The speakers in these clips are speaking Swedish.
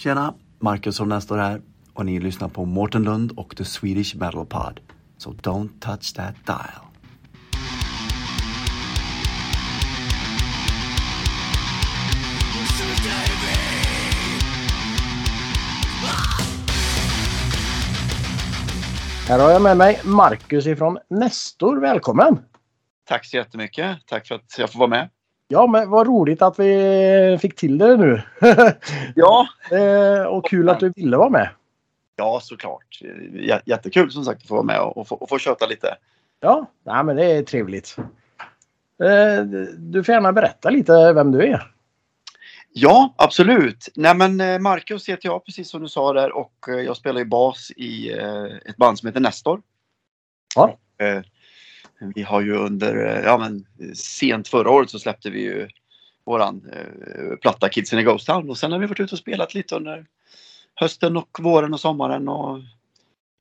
Tjena! Marcus och Nestor här och ni lyssnar på Mårten Lund och The Swedish Metal Pod. So don't touch that dial. Här har jag med mig Marcus ifrån Nestor. Välkommen! Tack så jättemycket. Tack för att jag får vara med. Ja, men vad roligt att vi fick till det nu. Ja, Eh, och kul att du ville vara med. ja såklart. J- Jättekul som sagt att få vara med och, och, få, och få köta lite. Ja, nej, men det är trevligt. Eh, du får gärna berätta lite vem du är. Ja, absolut. Nej men eh, Marcus heter jag precis som du sa där och jag spelar ju bas i ett band som heter Nestor. Ja. Eh, Vi har ju under, eh, ja men sent förra året så släppte vi ju våran eh, platta Kids in a Ghost Town och sen har vi varit ute och spelat lite under hösten och våren och sommaren och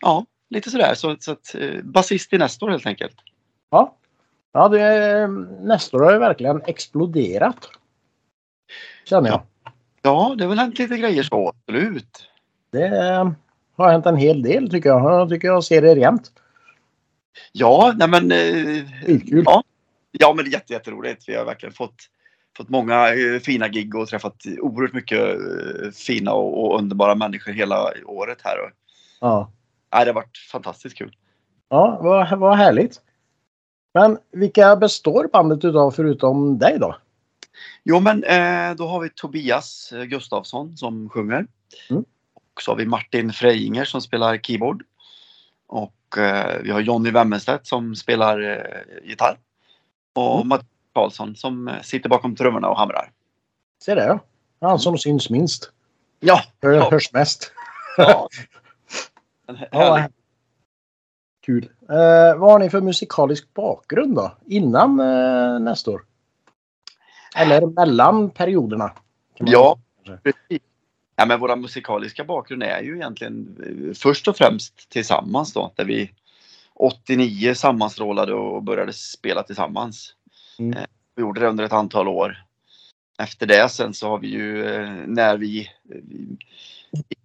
ja, lite sådär. Så, så att eh, basist i Nestor helt enkelt. Ja, ja det, är- Nestor har ju verkligen exploderat. Känner jag. Ja, det har väl hänt lite grejer så, absolut. Det eh, har hänt en hel del tycker jag. Jag tycker jag ser det jämt. Ja, nej men... Eh, Skitkul. ja. ja, men det är jätte, jätteroligt. Vi har verkligen fått, fått många eh, fina gig och träffat oerhört mycket eh, fina och, och underbara människor hela året här. Ja, nej, det har varit fantastiskt kul. ja vad, vad härligt. Men vilka består bandet utav förutom dig då? Jo, men eh, då har vi Tobias Gustafsson som sjunger. Mm. Och så har vi Martin Frejinger som spelar keyboard. Och vi har Jonny Wemmenstedt som spelar eh, gitarr. Och Mm. Mattias Karlsson som eh, sitter bakom trummorna och hamrar. Se där. Han som syns minst. Ja, Hör, Ja. Hörs mest. ja. Ja, Kul. Eh, vad har ni för musikalisk bakgrund då? Innan eh, Nestor? Eller mellan perioderna? Ja, säga. precis. Ja, men våra musikaliska bakgrund är ju egentligen eh, först och främst tillsammans då. Där vi 89 sammanstrålade och började spela tillsammans. Mm. Eh, Vi gjorde det under ett antal år. Efter det sen så har vi ju eh, när vi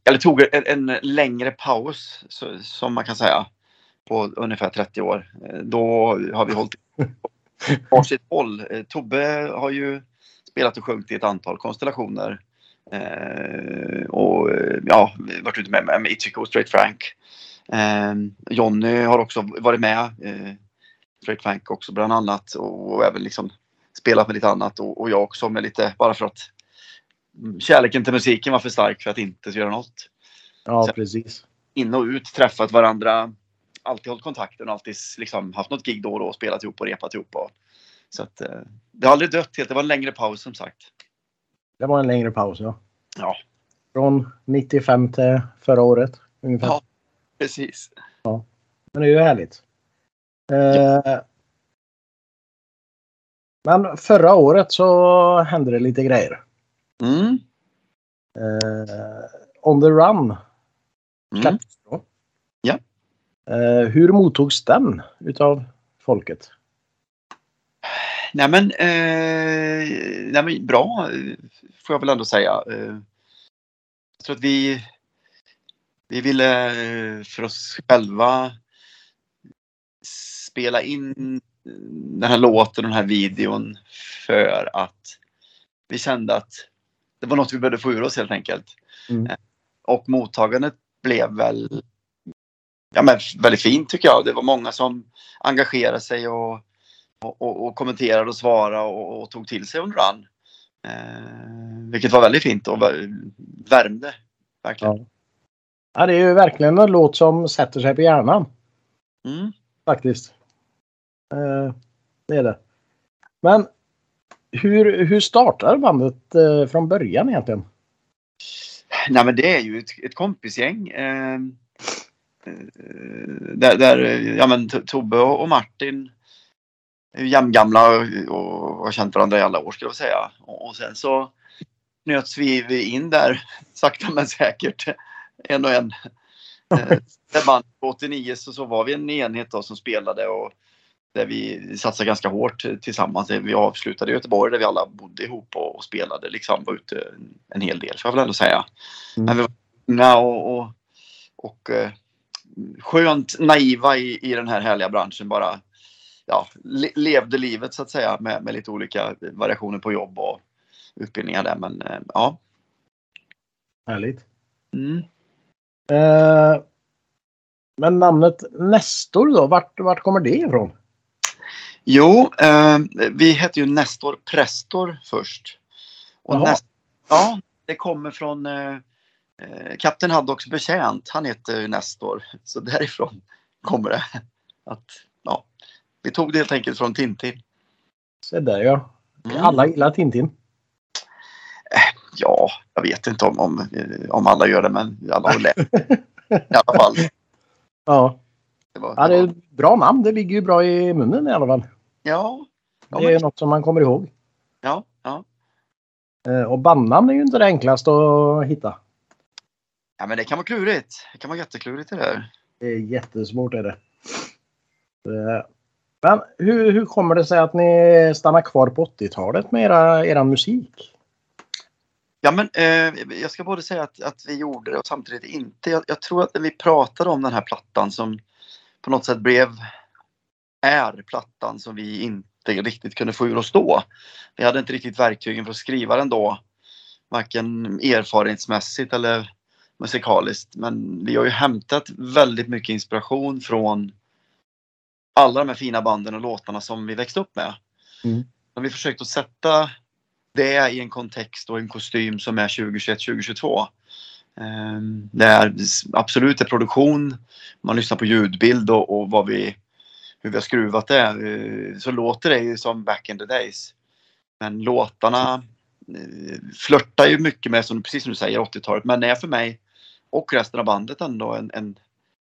eller tog en, en längre paus så, som man kan säga på ungefär 30 år. Då har vi hållit varsitt håll. Tobbe har ju spelat och sjungit i ett antal konstellationer. Eh, och eh, ja, varit ute med, med och Straight Frank. Eh, Jonny har också varit med. Eh, Straight Frank också bland annat och, även liksom spelat med lite annat och, och jag också med lite bara för att mm, kärleken till musiken var för stark för att inte göra något. Ja, Så- precis. In och ut, träffat varandra, alltid hållit kontakten och alltid liksom haft något gig då och då och spelat ihop och repat ihop. Och, så att, det har aldrig dött helt, det var en längre paus som sagt. Det var en längre paus, ja. Ja. Från 95 till förra året. Ungefär. Ja. Precis. Men det är ju härligt. Eh, men förra året så hände det lite grejer. Mm. Eh, On the Run Mm. Ja. Eh, hur mottogs den utav folket? Nej men, eh, nej men bra får jag väl ändå säga. Eh, jag tror att vi, vi ville eh, för oss själva spela in den här låten och den här videon för att vi kände att det var något vi behövde få ur oss helt enkelt. Mm. Eh, Och mottagandet blev väl ja, men väldigt fint tycker jag. Det var många som engagerade sig och och, och, kommenterade och svarade och, och tog till sig under run. Eh, vilket var väldigt fint och vär- värmde. Verkligen. Ja. Ja, det är ju verkligen en låt som sätter sig på hjärnan. Mm. Faktiskt. Eh, det är det. Men hur, hur startar bandet eh, från början egentligen? Nej men det är ju ett, ett kompisgäng. Eh, eh, där, där ja, men, Tobbe och Martin jämngamla och, har känt varandra i alla år skulle jag säga. Och, sen så knöts vi in där sakta men säkert. En och en. Eh, Där band på 89 så, så var vi en enhet då som spelade och där vi satsade ganska hårt tillsammans. Vi avslutade i Göteborg där vi alla bodde ihop och, och spelade liksom. Var ute en hel del får jag väl ändå säga. Mm. Men vi var unga och, och, och eh, skönt naiva i, i den här härliga branschen. Bara ja, le, levde livet så att säga med, med lite olika variationer på jobb och utbildningar där. Men eh, ja. Härligt. Mm. Eh, men namnet Nestor då, vart, vart kommer det ifrån? Jo, eh, vi hette ju Nestor Prestor först. Och Jaha. Nest, ja, det kommer från eh, eh, Kapten Haddocks betjänt. Han heter Nestor. Så därifrån kommer det. Att, ja, vi tog det helt enkelt från Tintin. Se där ja. Mm. Alla gillar Tintin. Ja, jag vet inte om, om, eh, om alla gör det, men alla har läst. I alla fall. Ja. Det var, ja, det det är var, ett bra namn. Det ligger ju bra i munnen i alla fall. ja, ja, Det är men, något som man kommer ihåg. ja, ja. Eh, och bandnamn är ju inte det enklaste att hitta. ja, men det kan vara klurigt. Det kan vara jätteklurigt det där. Det är jättesvårt är det. Men hur, hur kommer det sig att ni stannar kvar på 80-talet med era, era musik? Ja, men eh, jag ska både säga att, att vi gjorde det och samtidigt inte. Jag, jag tror att när vi pratade om den här plattan som på något sätt blev, är plattan som vi inte riktigt kunde få ur oss då. Vi hade inte riktigt verktygen för att skriva den då. Varken erfarenhetsmässigt eller musikaliskt. Men vi har ju hämtat väldigt mycket inspiration från alla de här fina banden och låtarna som vi växte upp med. Mm. Men vi försökt att sätta det i en kontext och en kostym som är 2021-2022. Ehm, Det är absolut är produktion, man lyssnar på ljudbild och, och vad vi, hur vi har skruvat det. eh, Så låter det ju som back in the days. Men låtarna eh, flörtar ju mycket med, som, precis som du säger, 80-talet. Men är för mig och resten av bandet ändå en, en,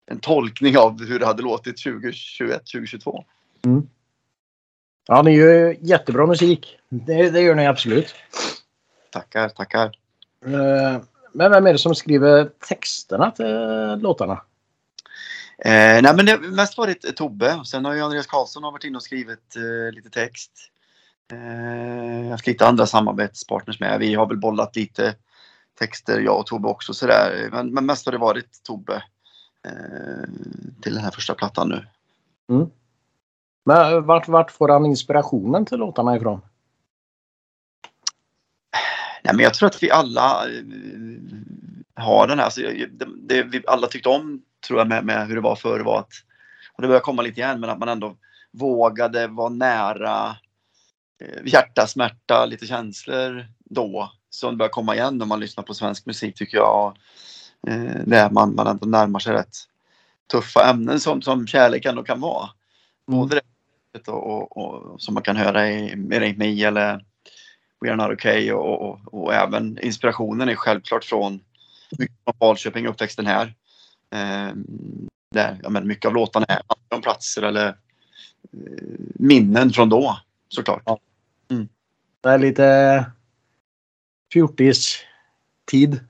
en tolkning av hur det hade låtit 2021, 2022. Ja, ni gör jättebra musik. Det, det gör ni absolut. Tackar, tackar. Eh, Men vem är det som skriver texterna till låtarna? Eh, nej men det har mest varit Tobbe. Sen har ju Andreas Karlsson varit inne och skrivit eh, lite text. Eh, jag har haft lite andra samarbetspartners med. Vi har väl bollat lite texter, jag och Tobbe också sådär. Men, men mest har det varit Tobbe till den här första plattan nu. Men vart, vart får han inspirationen till låtarna ifrån? Nej, men jag tror att vi alla eh, har den här. Alltså, det, det vi alla tyckte om tror jag med, med hur det var förr var att, och det börjar komma lite igen, men att man ändå vågade vara nära eh, hjärta, smärta, lite känslor då. Som börjar komma igen när man lyssnar på svensk musik tycker jag. Eh, där man, man ändå närmar sig rätt tuffa ämnen som, som kärlek ändå kan vara. Både det och, och, och som man kan höra i Ain't Me eller We Are Not Okay och, och, och även inspirationen är självklart från Falköping, uppväxten här. Eh, där ja, men mycket av låtarna är från platser eller eh, minnen från då såklart. Ja. Det är lite fjortis-tid.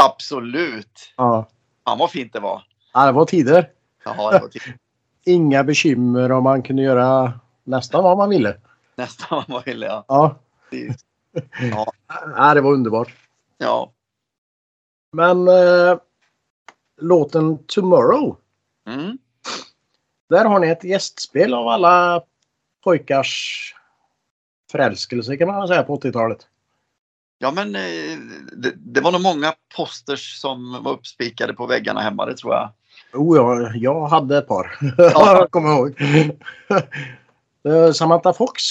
Absolut! Ja. Fan vad fint det var. ja, det var tider. Jaha, det var till- Inga bekymmer och man kunde göra nästan vad man ville. nästan vad man ville. Ja. Ja. Ja. ja det var underbart. ja. Men eh, låten Tomorrow. Mm. Där har ni ett gästspel av alla pojkars förälskelse kan man säga på 80-talet. Ja men eh, det, det var nog många posters som var uppspikade på väggarna hemma, det tror jag. Oh ja, jag hade ett par. Ja. jag kommer ihåg. Eh, Samantha Fox.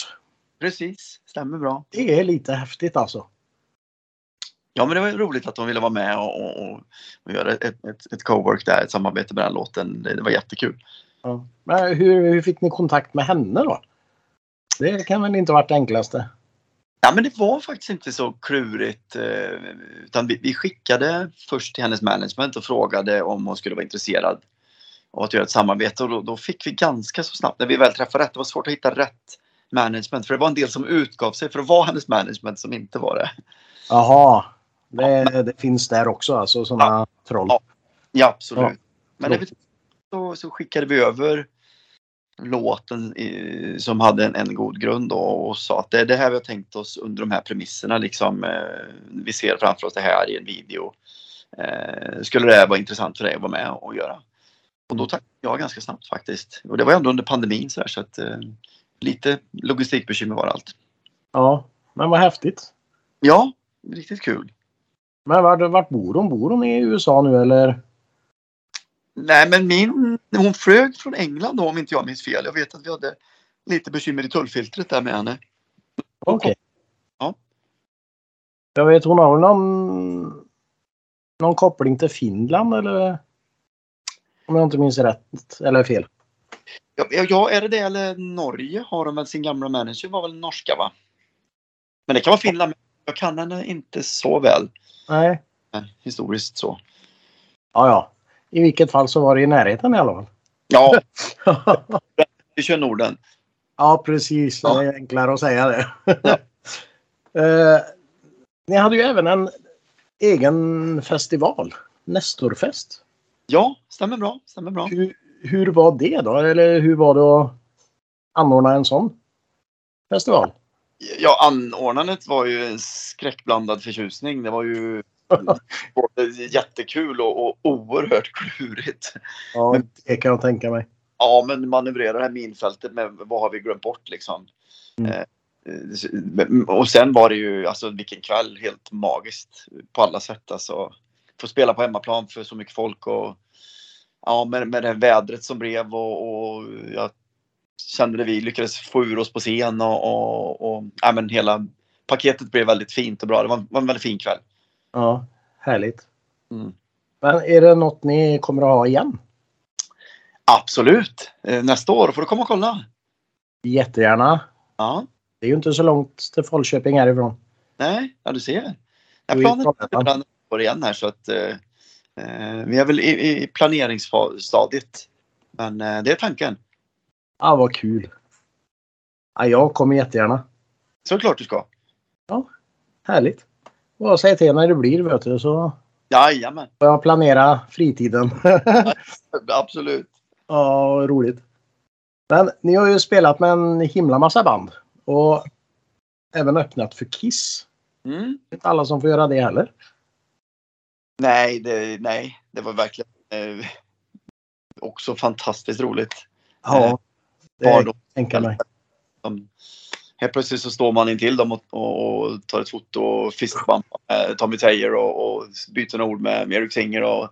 Precis, stämmer bra. Det är lite häftigt alltså. Ja men det var roligt att de ville vara med och, och, och, och göra ett, ett, ett co-work där, ett samarbete med den låten. Det, det var jättekul. Ja. Men hur, hur fick ni kontakt med henne då? Det kan väl inte ha varit det enklaste? Ja men det var faktiskt inte så klurigt. eh, Utan vi, vi skickade först till hennes management och frågade om hon skulle vara intresserad av att göra ett samarbete. Och då, då fick vi ganska så snabbt, när vi väl träffade rätt, det var svårt att hitta rätt management. För det var en del som utgav sig för att vara hennes management som inte var det. Jaha. Det, det finns där också alltså sådana troll. Ja. Ja absolut. Ja. Men så, så skickade vi över låten i, som hade en, en god grund och, och sa att det är det här vi har tänkt oss under de här premisserna. Liksom, eh, vi ser framför oss det här i en video. Eh, skulle det vara intressant för dig att vara med och göra? Och då tackade jag ganska snabbt faktiskt. Och det var ändå under pandemin så, här, så att eh, lite logistikbekymmer var allt. Ja, men vad häftigt. Ja, riktigt kul. Men vart, vart bor hon? Bor hon i USA nu eller? Nej, men min, hon flög från England då om inte jag minns fel. Jag vet att vi hade lite bekymmer i tullfiltret där med henne. Okej. Ja. Jag vet hon har väl någon, någon koppling till Finland eller? Om jag inte minns rätt eller fel. Ja, ja, är det det eller Norge har de väl sin gamla manager var väl norska va? Men det kan vara Finland. men Jag kan henne inte så väl Nej. men historiskt så. Ja, ja. I vilket fall så var det i närheten i alla fall. Ja, vi kör Norden. ja, precis. Ja. Det är enklare att säga det. Ja. Eh, ni hade ju även en egen festival. Nestorfest. Ja, stämmer bra. Stämmer bra. Hur, hur var det då? Eller hur var det att anordna en sån festival? Ja, anordnandet var ju en skräckblandad förtjusning. Det var ju både jättekul och, och oerhört klurigt. Ja, det kan jag tänka mig. Ja, men manövrera det här minfältet med vad har vi glömt bort liksom. Mm. Eh, och sen var det ju, alltså vilken kväll, helt magiskt på alla sätt alltså. Få spela på hemmaplan för så mycket folk och ja, med, med det vädret som blev och, och jag kände det vi lyckades få ur oss på scen och, och, och ja, men hela paketet blev väldigt fint och bra. Det var, var en väldigt fin kväll. Ja, härligt. Mm. Men är det något ni kommer att ha igen? Absolut! Eh, Nästa år får du komma och kolla. Jättegärna. Ja, Det är ju inte så långt till Falköping härifrån. nej, ja du ser. Jag planerar år igen här så att eh, eh, vi är väl i, i planeringsstadiet. Men eh, det är tanken. Ja, vad kul. Ja, jag kommer jättegärna. Såklart du ska. Härligt. Bara säg till när det blir vet du så Jajamän, jag planera fritiden. absolut. ja, roligt. Men ni har ju spelat med en himla massa band. Och även öppnat för Kiss. Mm. Det är inte alla som får göra det heller. Nej, det, nej, det var verkligen eh, också fantastiskt roligt. Ja, det Var kan jag tänka mig. som, helt plötsligt så står man intill dem och, och, tar ett foto och fistbumpar med Tommy Taylor och, och byter ord med Eric Singer och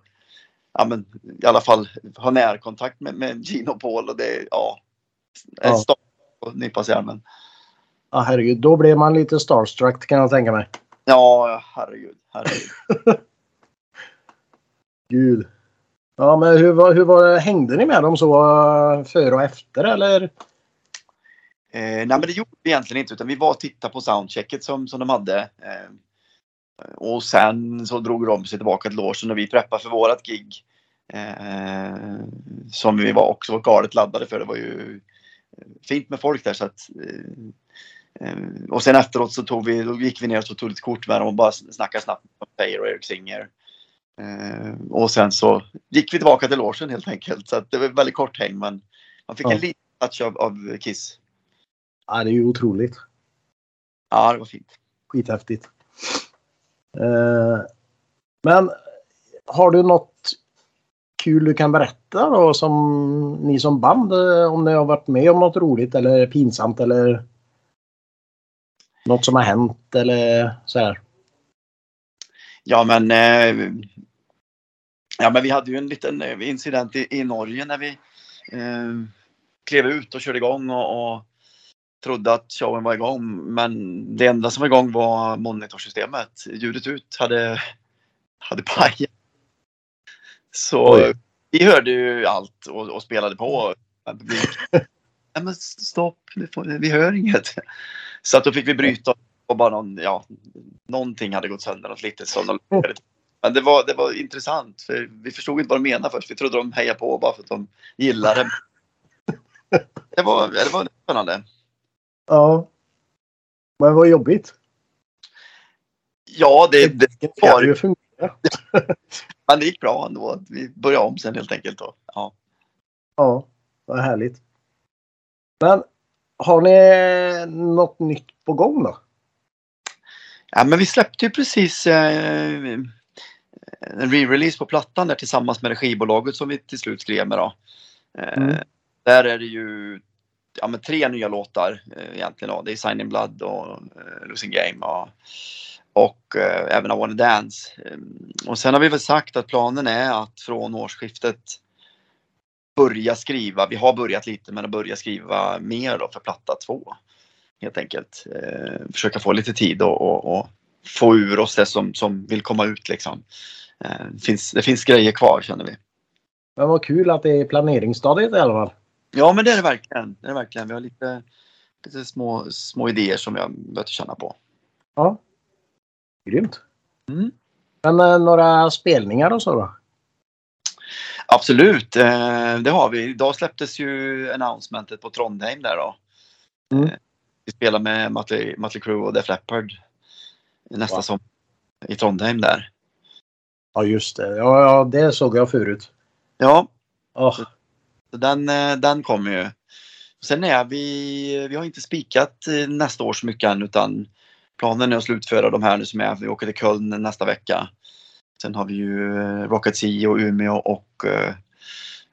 ja, men, i alla fall har närkontakt med, med Gino Paul och det ja, är Ja. stopp och nypas i armen. Ja, herregud. Då blir man lite starstruck kan jag tänka mig. Ja, herregud, herregud. Gud. Ja, men hur, hur var? Hängde ni med dem så före och efter eller? Eh, nej men det gjorde vi egentligen inte utan vi var och tittade på soundchecket som, som de hade. Eh, och sen så drog de sig tillbaka till logen och vi preppade för vårat gig. Eh, som vi var också galet laddade för. Det var ju fint med folk där så att eh, eh, och sen efteråt så tog vi, då gick vi ner och tog lite kort med dem och bara snackade snabbt med Taylor och Eric Singer. Eh, och sen så gick vi tillbaka till logen helt enkelt. Så att det var väldigt kort häng men man fick Ja. en liten touch av, av Kiss. Ja, det är ju otroligt. Ja, det var fint. Skithäftigt. Eh, men har du något kul du kan berätta då som ni som band eh, om ni har varit med om något roligt eller pinsamt eller något som har hänt eller så här? Ja, men, eh, ja, men vi hade ju en liten eh, incident i, i Norge när vi eh, klev ut och körde igång och, och trodde att showen var igång. Men det enda som var igång var monitorsystemet. Ljudet ut hade, hade pajat. Så Oj. vi hörde ju allt och, och spelade på. Nej men stopp, vi, får, vi hör inget. Så att då fick vi bryta och bara någon, ja, någonting hade gått sönder något litet. Så men det var, det var intressant för vi förstod inte vad de menade först. Vi trodde de hejade på bara för att de gillade. Det var, det var spännande. Ja. Men vad jobbigt. Ja, det, det, Det ska ju fungera. men det gick bra ändå. Vi började om sen helt enkelt. Då. Ja. Ja, vad härligt. Men har ni något nytt på gång då? Ja, men vi släppte ju precis eh, en re-release på plattan där tillsammans med det skivbolaget som vi till slut skrev med. Då. Eh, Mm. Där är det ju ja, men tre nya låtar eh, egentligen. Då. Det är Sign in Blood och eh, Losing Game och, och eh, även I Wanna Dance. Eh, och sen har vi väl sagt att planen är att från årsskiftet börja skriva. Vi har börjat lite men att börja skriva mer då för platta två. Helt enkelt. Eh, försöka få lite tid och, och, och få ur oss det som, som vill komma ut liksom. Eh, det, finns, det finns grejer kvar känner vi. Men vad kul att det är planeringsstadiet i alla fall. Ja men det är det verkligen. Det är det verkligen. Vi har lite, lite små, små idéer som jag börjat känna på. Ja. Grymt. Mm. Men eh, några spelningar och så då? Absolut, eh, det har vi. Idag släpptes ju announcementet på Trondheim där då. Mm. Eh, vi spelar med Mötley Mötley Crüe och Def Leppard nästa Wow. som i Trondheim där. Ja just det. Ja, ja det såg jag förut. Ja, Åh, så den, eh, den kommer ju. Sen är vi, vi har inte spikat eh, nästa år så mycket än utan planen är att slutföra de här nu som är. Vi åker till Köln nästa vecka. Sen har vi ju eh, Rocket Sea och Umeå och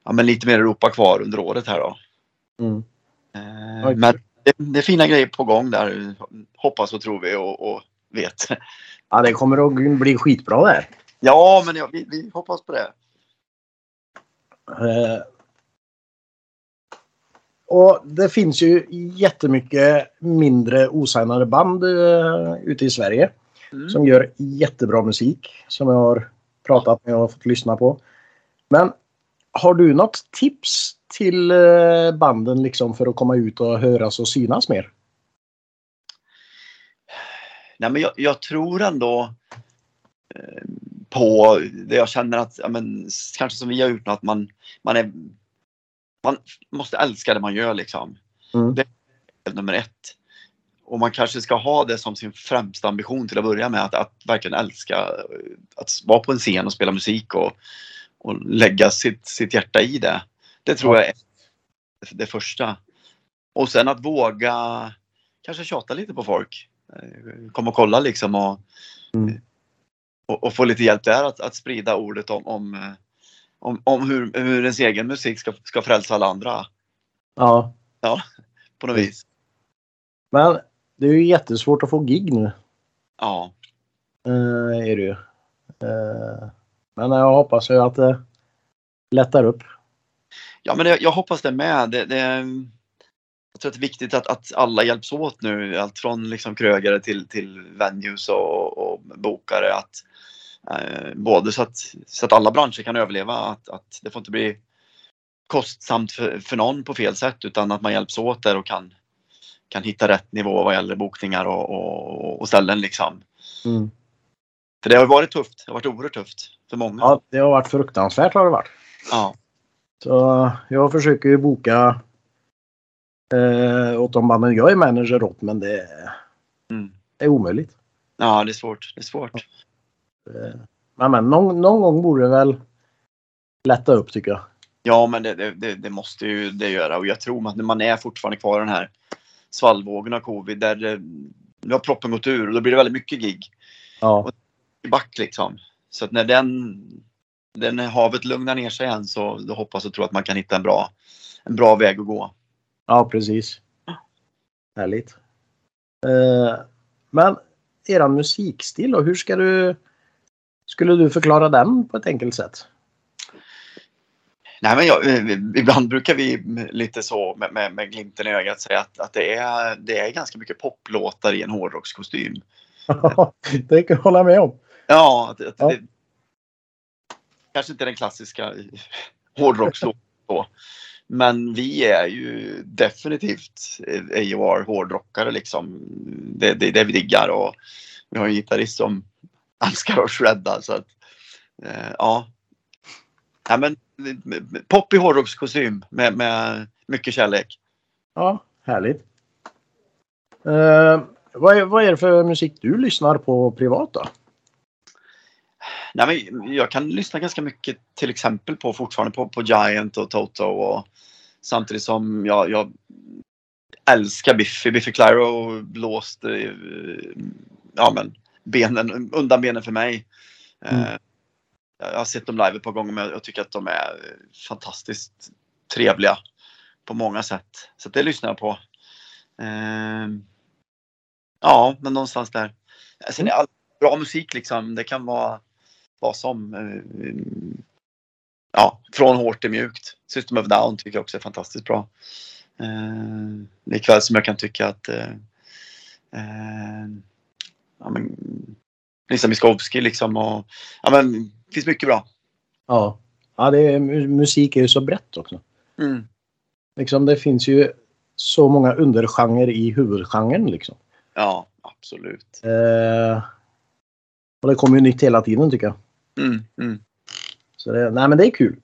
ja, men lite mer Europa kvar under året här då. Mm. Oj. Men det, det är fina grejer på gång där. Hoppas och tror vi och, och vet. Ja, det kommer att bli skitbra det här. Ja, men ja, vi, vi hoppas på det. Och det finns ju jättemycket mindre osignade band eh, ute i Sverige Mm. som gör jättebra musik som jag har pratat med och fått lyssna på. Men har du något tips till eh, banden liksom för att komma ut och höras och synas mer? Nej, men jag, jag tror ändå eh, på det jag känner att, ja, men, kanske som vi har gjort, att man, man, är, man måste älska det man gör liksom. Mm. Det är nummer ett. Och man kanske ska ha det som sin främsta ambition till att börja med, att, att verkligen älska att vara på en scen och spela musik och, och lägga sitt, sitt hjärta i det. Det tror Ja. jag är det första. Och sen att våga kanske tjata lite på folk. Kom och kolla liksom och, Mm. och, och få lite hjälp där att, att sprida ordet om, om, om, om hur, hur ens egen musik ska, ska frälsa alla andra Ja, på något vis. men det är ju jättesvårt att få gig nu. Ja, Eh, är det ju. Eh, men jag hoppas ju att det lättar upp. ja men det, jag hoppas det med. Det, det, jag tror att det är viktigt att, att alla hjälps åt nu. Allt från liksom krögare till, till venues och, och bokare. Att, både så att, så att alla branscher kan överleva. Att, att det får inte bli kostsamt för, för någon på fel sätt utan att man hjälps åt där och kan, kan hitta rätt nivå vad gäller bokningar och, och, och ställen liksom. Mm. För det har varit tufft. Det har varit oerhört tufft för många. Ja, det har varit fruktansvärt har det varit. Ja. Så jag försöker ju boka eh, åt de banden jag är manager åt men det, Mm. det är omöjligt. ja, det är svårt. Det är svårt. Eh, Men, men någon, någon gång borde det väl lätta upp tycker jag. Ja, men det, det, det, måste ju det göra och jag tror att när man är fortfarande kvar i den här svallvågen av covid där eh, nu har proppen gått ur och då blir det väldigt mycket gig Ja, i back liksom. Så att när den, den havet lugnar ner sig igen så då hoppas och tror att man kan hitta en bra, en bra väg att gå. ja precis. Härligt. Eh, men eran musikstil då, hur ska du skulle du förklara den på ett enkelt sätt? Nej, men jag, eh, ibland brukar vi lite så med, med, med glimten i ögat säga att, att det, är, det är ganska mycket poplåtar i en hårdrockskostym. det kan jag hålla med om. Ja, att Ja. Det, kanske inte den klassiska hårdrockslåten så. Men vi är ju definitivt AOR hårdrockare liksom. Det, det är det vi diggar och vi har en gitarrist som älskar att shredda så att eh, ja. ja men, pop i hårdrockskostym med, med mycket kärlek. Ja, härligt. Eh, vad, är, vad är det för musik du lyssnar på privat då? Nej, men jag kan lyssna ganska mycket till exempel på fortfarande på, på Giant och Toto och samtidigt som jag, jag älskar Biffy. Biffy Clyro blåste eh, ja, men, benen, undan benen för mig. Mm. Eh, jag har sett dem live ett par gånger men jag tycker att de är fantastiskt trevliga på många sätt. Så det lyssnar jag på. Eh, ja, men någonstans där. Sen är all bra musik liksom. Det kan vara vad som. Eh, ja, från hårt till mjukt. System of Down tycker jag också är fantastiskt bra. Eh, likväl som jag kan tycka att eh, ja, men, Lisa Miskovsky liksom och ja men det finns mycket bra. Ja. ja det är, mu- musik är ju så brett också. Mm. Liksom, det finns ju så många undergenrer i huvudgenren. Liksom. Ja, absolut. Eh, och det kommer ju nytt hela tiden tycker jag. Mm, mm. Så det, nej men det är kul.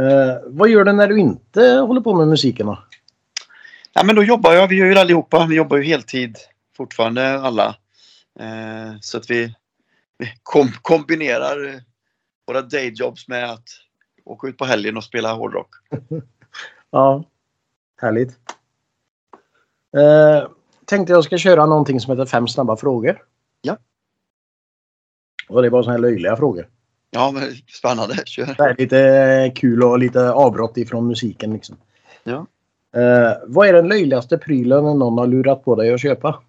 Eh, vad gör du när du inte håller på med musiken då? Ja, men då jobbar jag, vi gör ju allihopa, vi jobbar ju heltid fortfarande alla. Eh, så att vi, vi kom, kombinerar eh, våra dayjobs med att åka ut på helgen och spela hårdrock. Ja, härligt. Eh, tänkte jag ska köra någonting som heter fem snabba frågor. Ja. Och det är bara såna här löjliga frågor. Ja, men spännande, kör. Det är lite kul och lite avbrott ifrån musiken liksom. Ja. Eh, vad är den löjligaste prylen någon har lurat på dig att köpa?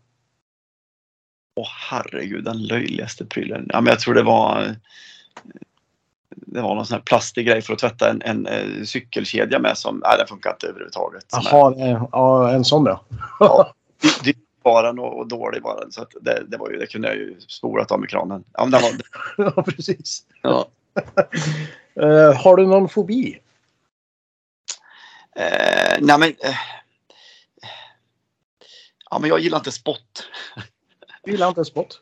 Åh herregud, den löjligaste prylen. Ja, men jag tror det var det var någon sån här plastig grej för att tvätta en, en, eh, cykelkedja med som, nej den funkar inte överhuvudtaget. Jaha, ja, en sån då. Ja. dy- dyr var den och, och dålig var den. Så att det, det, var ju, det kunde jag ju spolat av med kranen. Ja, men den var, ja, precis. ja. Eh, har du någon fobi? Eh, nej men. Eh, ja men jag gillar inte spott. Du gillar inte spott?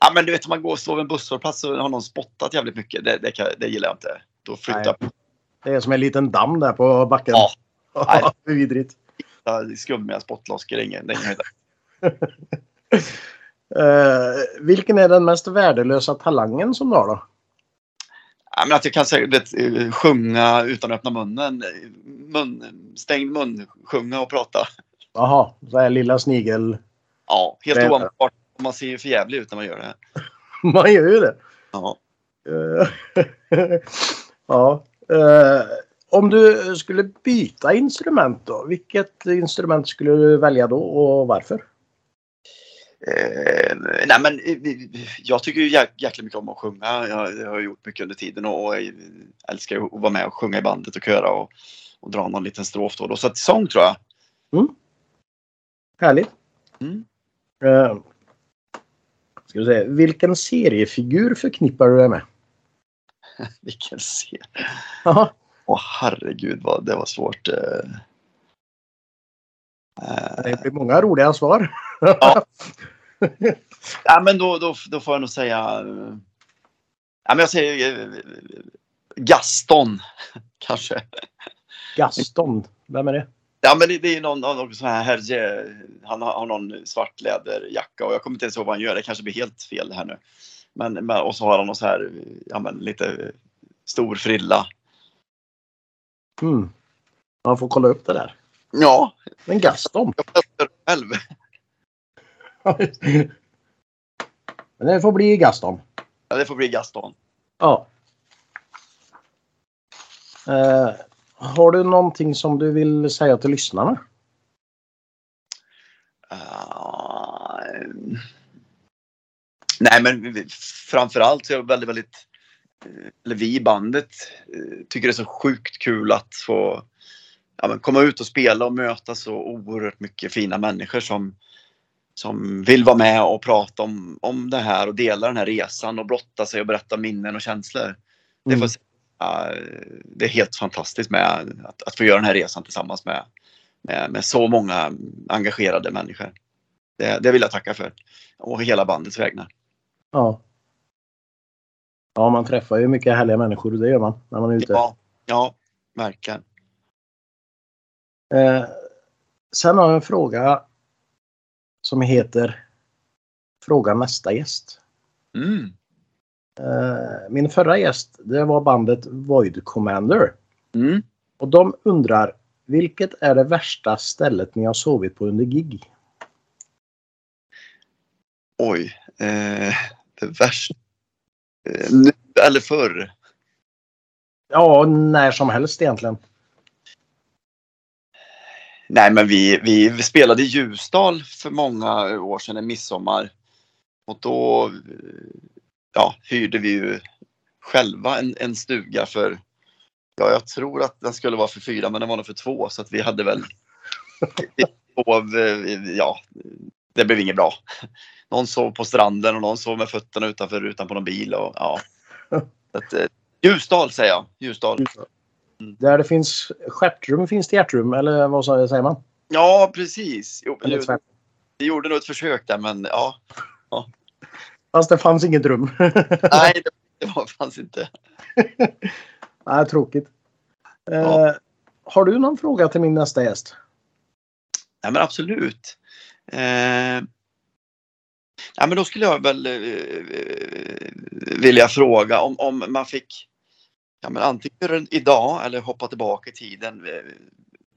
Ja men du vet om man går och står vid en busshållplats och har någon spottat jävligt mycket. Det, det, kan, det gillar jag inte. Då flyttar Det är som en liten damm där på backen. Ja. Nej. det vidrigt. jag skummiga spottloskor. Det ingen, det ingen. Eh, vilken är den mest värdelösa talangen som du har då? Ja, men att jag kan säga, vet, eh, sjunga utan att öppna munnen. Mun, stängd mun, sjunga och prata. Jaha, så här lilla snigel. Ja, helt Det- Man ser ju för jävligt ut när man gör det. Man gör ju det. Ja. Eh, ja. Eh, om du skulle byta instrument då? Vilket instrument skulle du välja då och varför? Eh, nej men eh, jag tycker ju jäk, jäkligt mycket om att sjunga. Jag, jag har gjort mycket under tiden och, och jag älskar att vara med och sjunga i bandet och köra och, och dra någon liten strof då. då. Så att sång tror jag. Härligt. Mm. Eh, ska vi se. Vilken seriefigur förknippar du dig med? Vilken serie. Åh herregud vad det var svårt. Eh. Det blir många roliga svar. Ja. ja, men då, då, då får jag nog säga. Ja, men jag säger eh, Gaston kanske. Gaston. Vem är det? Ja men det, det är någon, någon sån här herre, han har, har någon svart läderjacka och jag kommer inte ens ihåg vad han gör. Det kanske blir helt fel här nu. Men, men och så har han någon så här, ja men lite stor frilla. Hmm. Man får kolla upp det där. Ja, Men Gaston. jag testar själv. Men det får bli Gaston. Ja, det får bli Gaston. Ja. Eh, har du någonting som du vill säga till lyssnarna? Ah, nej men framförallt så är jag väldigt, väldigt, eh, eller vi i bandet eh, tycker det är så sjukt kul att få ja, komma ut och spela och möta så oerhört mycket fina människor som, som vill vara med och prata om, om det här och dela den här resan och blotta sig och berätta minnen och känslor. Det, Mm. får, säga, eh, det är helt fantastiskt med att, att få göra den här resan tillsammans med, med, med så många engagerade människor. Det, det vill jag tacka för. Och hela bandets vägnar. Ja. Ja, man träffar ju mycket härliga människor. Det gör man när man är ute. Ja, ja, verkligen. Eh, sen har jag en fråga som heter Fråga nästa gäst. Mm. Eh, min förra gäst det var bandet Void Commander. Mm. Och de undrar Vilket är det värsta stället ni har sovit på under gig? Oj. Eh, det värsta. Eh, nu eller förr? Ja, när som helst egentligen. Nej, men vi, vi, vi spelade i Ljusdal för många år sedan, en midsommar. Och då ja, hyrde vi ju själva en, en stuga för, ja jag tror att den skulle vara för fyra men den var nog för två så att vi hade väl sov, ja, det blev inget bra. Någon sov på stranden och någon sov med fötterna utanför rutan på någon bil och ja. Att, eh, Ljusdal säger jag, Ljusdal. Mm. Där det finns stjärtrum finns det hjärtrum eller vad säger man? Ja precis. Jo, vi gjorde nog ett försök där men ja. ja. Fast det fanns inget rum. Nej, det fanns inte. Nej, tråkigt. Ja. Eh, har du någon fråga till min nästa gäst? Ja, men absolut. Eh, ja, men då skulle jag väl eh, vilja fråga om, om man fick ja, men antingen idag eller hoppa tillbaka i tiden. Eh,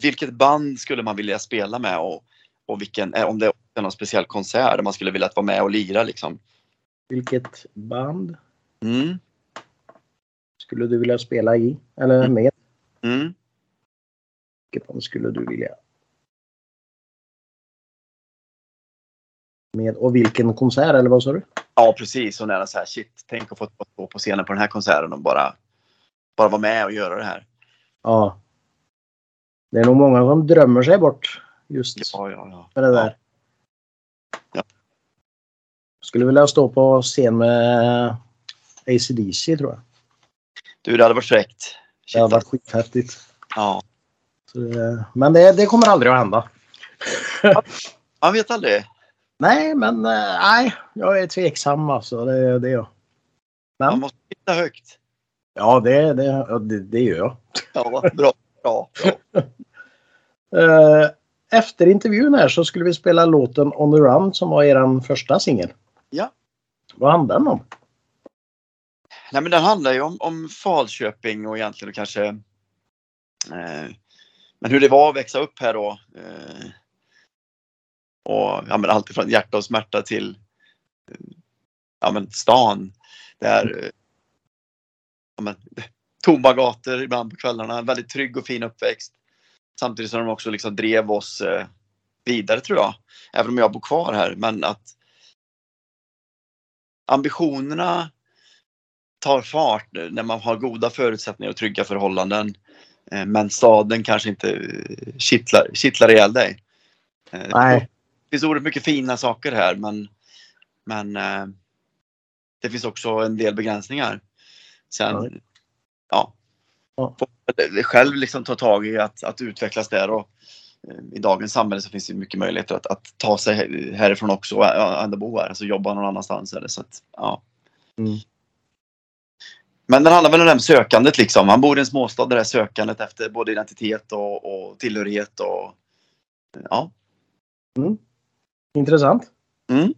vilket band skulle man vilja spela med och, och vilken, eh, om det är någon speciell konsert där man skulle vilja vara med och lira liksom? Vilket band mm. skulle du vilja spela i? Eller mm. med? Mm. Vilket band skulle du vilja? Med och vilken konsert eller vad sa du? Ja precis och nära så här shit, tänk att få stå på scenen på den här konserten och bara, bara vara med och göra det här. Ja. Det är nog många som drömmer sig bort just ja, ja, ja. för det där. Ja. Skulle vilja stå på scen med ACDC tror jag. Du, det hade varit fräckt. Det hade varit skithäftigt. Ja. Det, men det, det, kommer aldrig att hända. Man vet aldrig. Nej, men eh, nej, jag är tveksam alltså. Det, det är jag. Men. Man måste titta högt. Ja, det, det, det, det gör jag. Ja, bra. bra, bra. Eh, efter intervjun här så skulle vi spela låten On the Run som var er första singel. Ja. Vad handlar den om? Nej men den handlar ju om, om Falköping och egentligen kanske eh, men hur det var att växa upp här då. Eh, och ja, men allt från hjärta och smärta till ja, men stan. Där eh, ja, men, tomma gator ibland på kvällarna. Väldigt trygg och fin uppväxt. Samtidigt som de också liksom drev oss eh, vidare tror jag. Även om jag bor kvar här. Men att ambitionerna tar fart när man har goda förutsättningar och trygga förhållanden. Eh, men staden kanske inte eh, kittlar, kittlar ihjäl dig. Nej. Det finns oerhört mycket fina saker här men, men det finns också en del begränsningar. Sen, ja. ja. Själv liksom ta tag i att, att utvecklas där och i dagens samhälle så finns det mycket möjligheter att, att ta sig härifrån också och ändå bo här, alltså jobba någon annanstans. Eller, så att, ja. Mm. Men den handlar väl om det här sökandet liksom. Man bor i en småstad, det där sökandet efter både identitet och, och tillhörighet och ja. Mm. Intressant. Mm.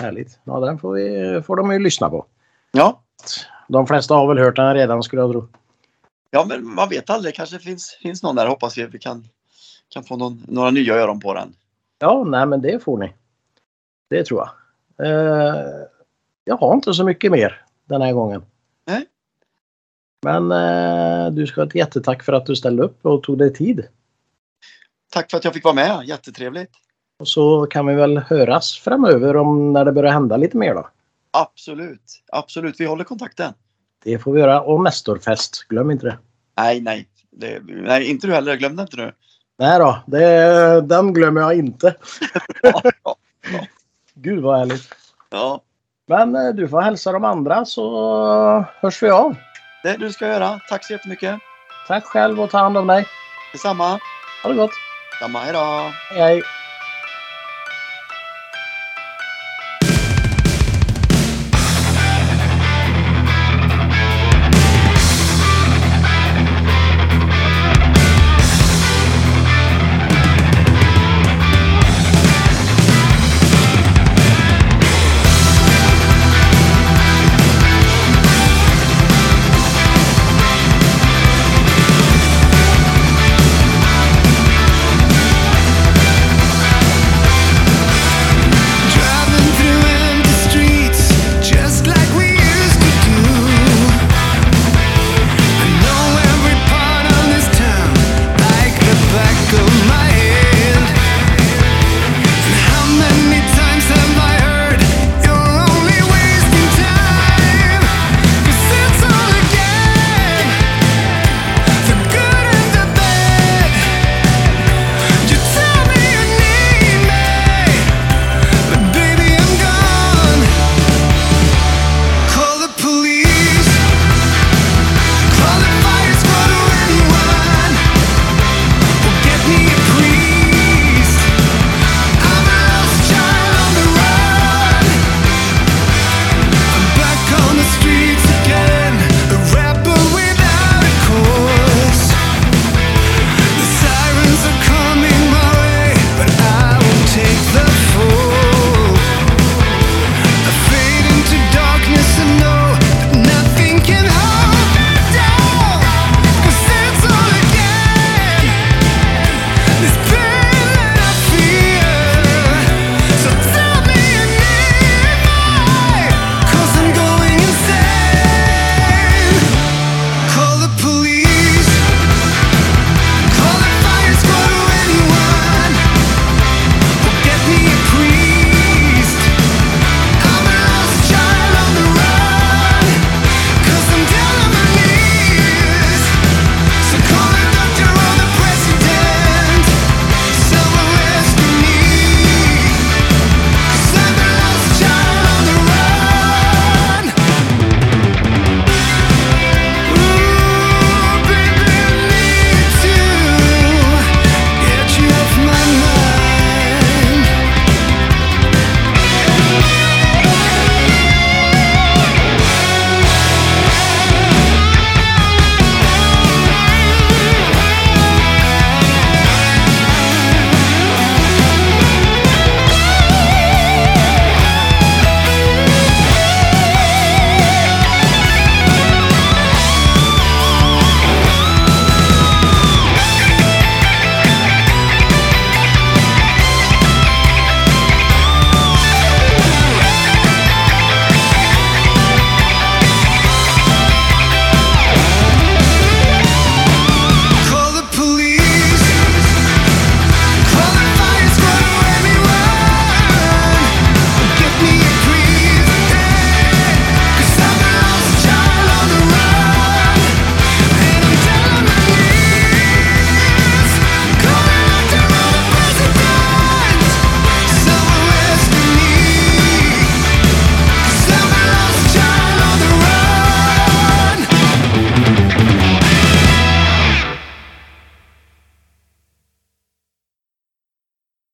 Härligt. Ja, den får, vi, får de ju lyssna på. Ja. De flesta har väl hört den redan skulle jag tro. Ja, men man vet aldrig. Kanske finns, finns någon där. Hoppas vi vi kan, kan få någon, några nya öron på den. Ja, nej men det får ni. Det tror jag. Eh, jag har inte så mycket mer den här gången. Nej. Men eh, du ska ha ett jättetack för att du ställde upp och tog dig tid. Tack för att jag fick vara med. Jättetrevligt. Och så kan vi väl höras framöver om när det börjar hända lite mer då. Absolut. Absolut. Vi håller kontakten. Det får vi göra. Och Nestorfest, glöm inte det. Nej, nej. Det, nej, inte du heller. Glöm det inte nu. Nej då, det, den glömmer jag inte. ja, ja, ja. Gud vad härligt. Ja. Men eh, du får hälsa de andra så hörs vi av. Det du ska göra. Tack så jättemycket. Tack själv och ta hand om dig. Detsamma. Ha det gott. Samma. Hej då. Hej.